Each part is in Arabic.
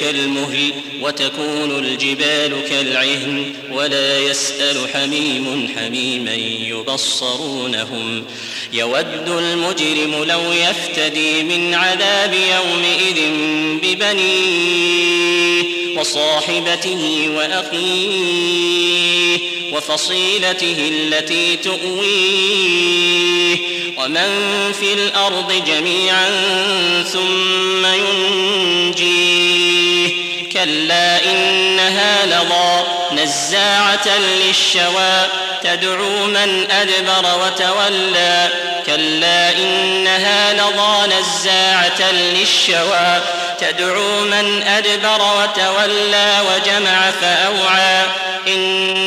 كالمهل وتكون الجبال كالعهن ولا يسأل حميم حميما يبصرونهم. يود المجرم لو يفتدي من عذاب يومئذ ببنيه وصاحبته وأخيه وفصيلته التي تؤويه. ومن في الأرض جميعا ثم ينجيه كلا إنها لظى نزاعة للشوى تدعو من أدبر وتولى كلا إنها لظى نزاعة للشوى تدعو من أدبر وتولى وجمع فأوعى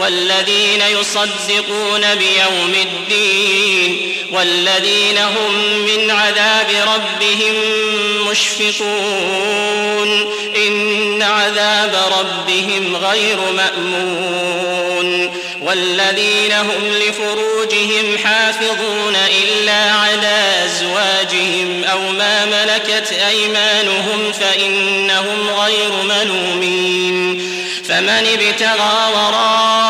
والذين يصدقون بيوم الدين والذين هم من عذاب ربهم مشفقون إن عذاب ربهم غير مأمون والذين هم لفروجهم حافظون إلا على أزواجهم أو ما ملكت أيمانهم فإنهم غير ملومين فمن ابتغى وراء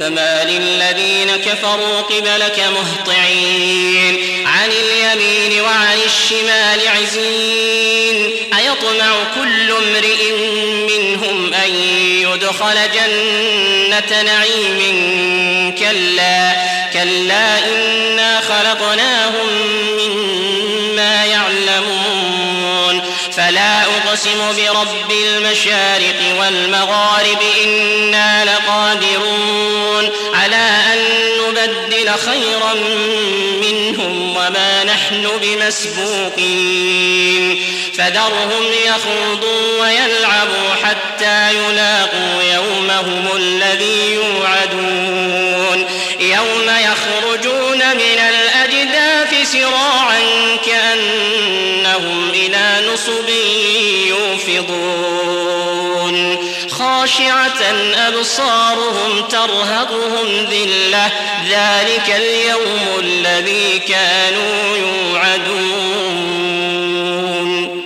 فما للذين كفروا قبلك مهطعين. عن اليمين وعن الشمال عزين. أيطمع كل امرئ منهم أن يدخل جنة نعيم كلا. كلا إنا خلقناهم مما يعلمون. فلا أقسم برب المشارق والمغارب إنا لقادرون. على أن نبدل خيرا منهم وما نحن بمسبوقين. فذرهم يخوضوا ويلعبوا حتى يلاقوا يومهم الذي يوعدون. يوم يخرجون من الأجداث سراعا كأنهم وهم إلى نصب يوفضون. خاشعة أبصارهم ترهقهم ذلة. ذلك اليوم الذي كانوا يوعدون.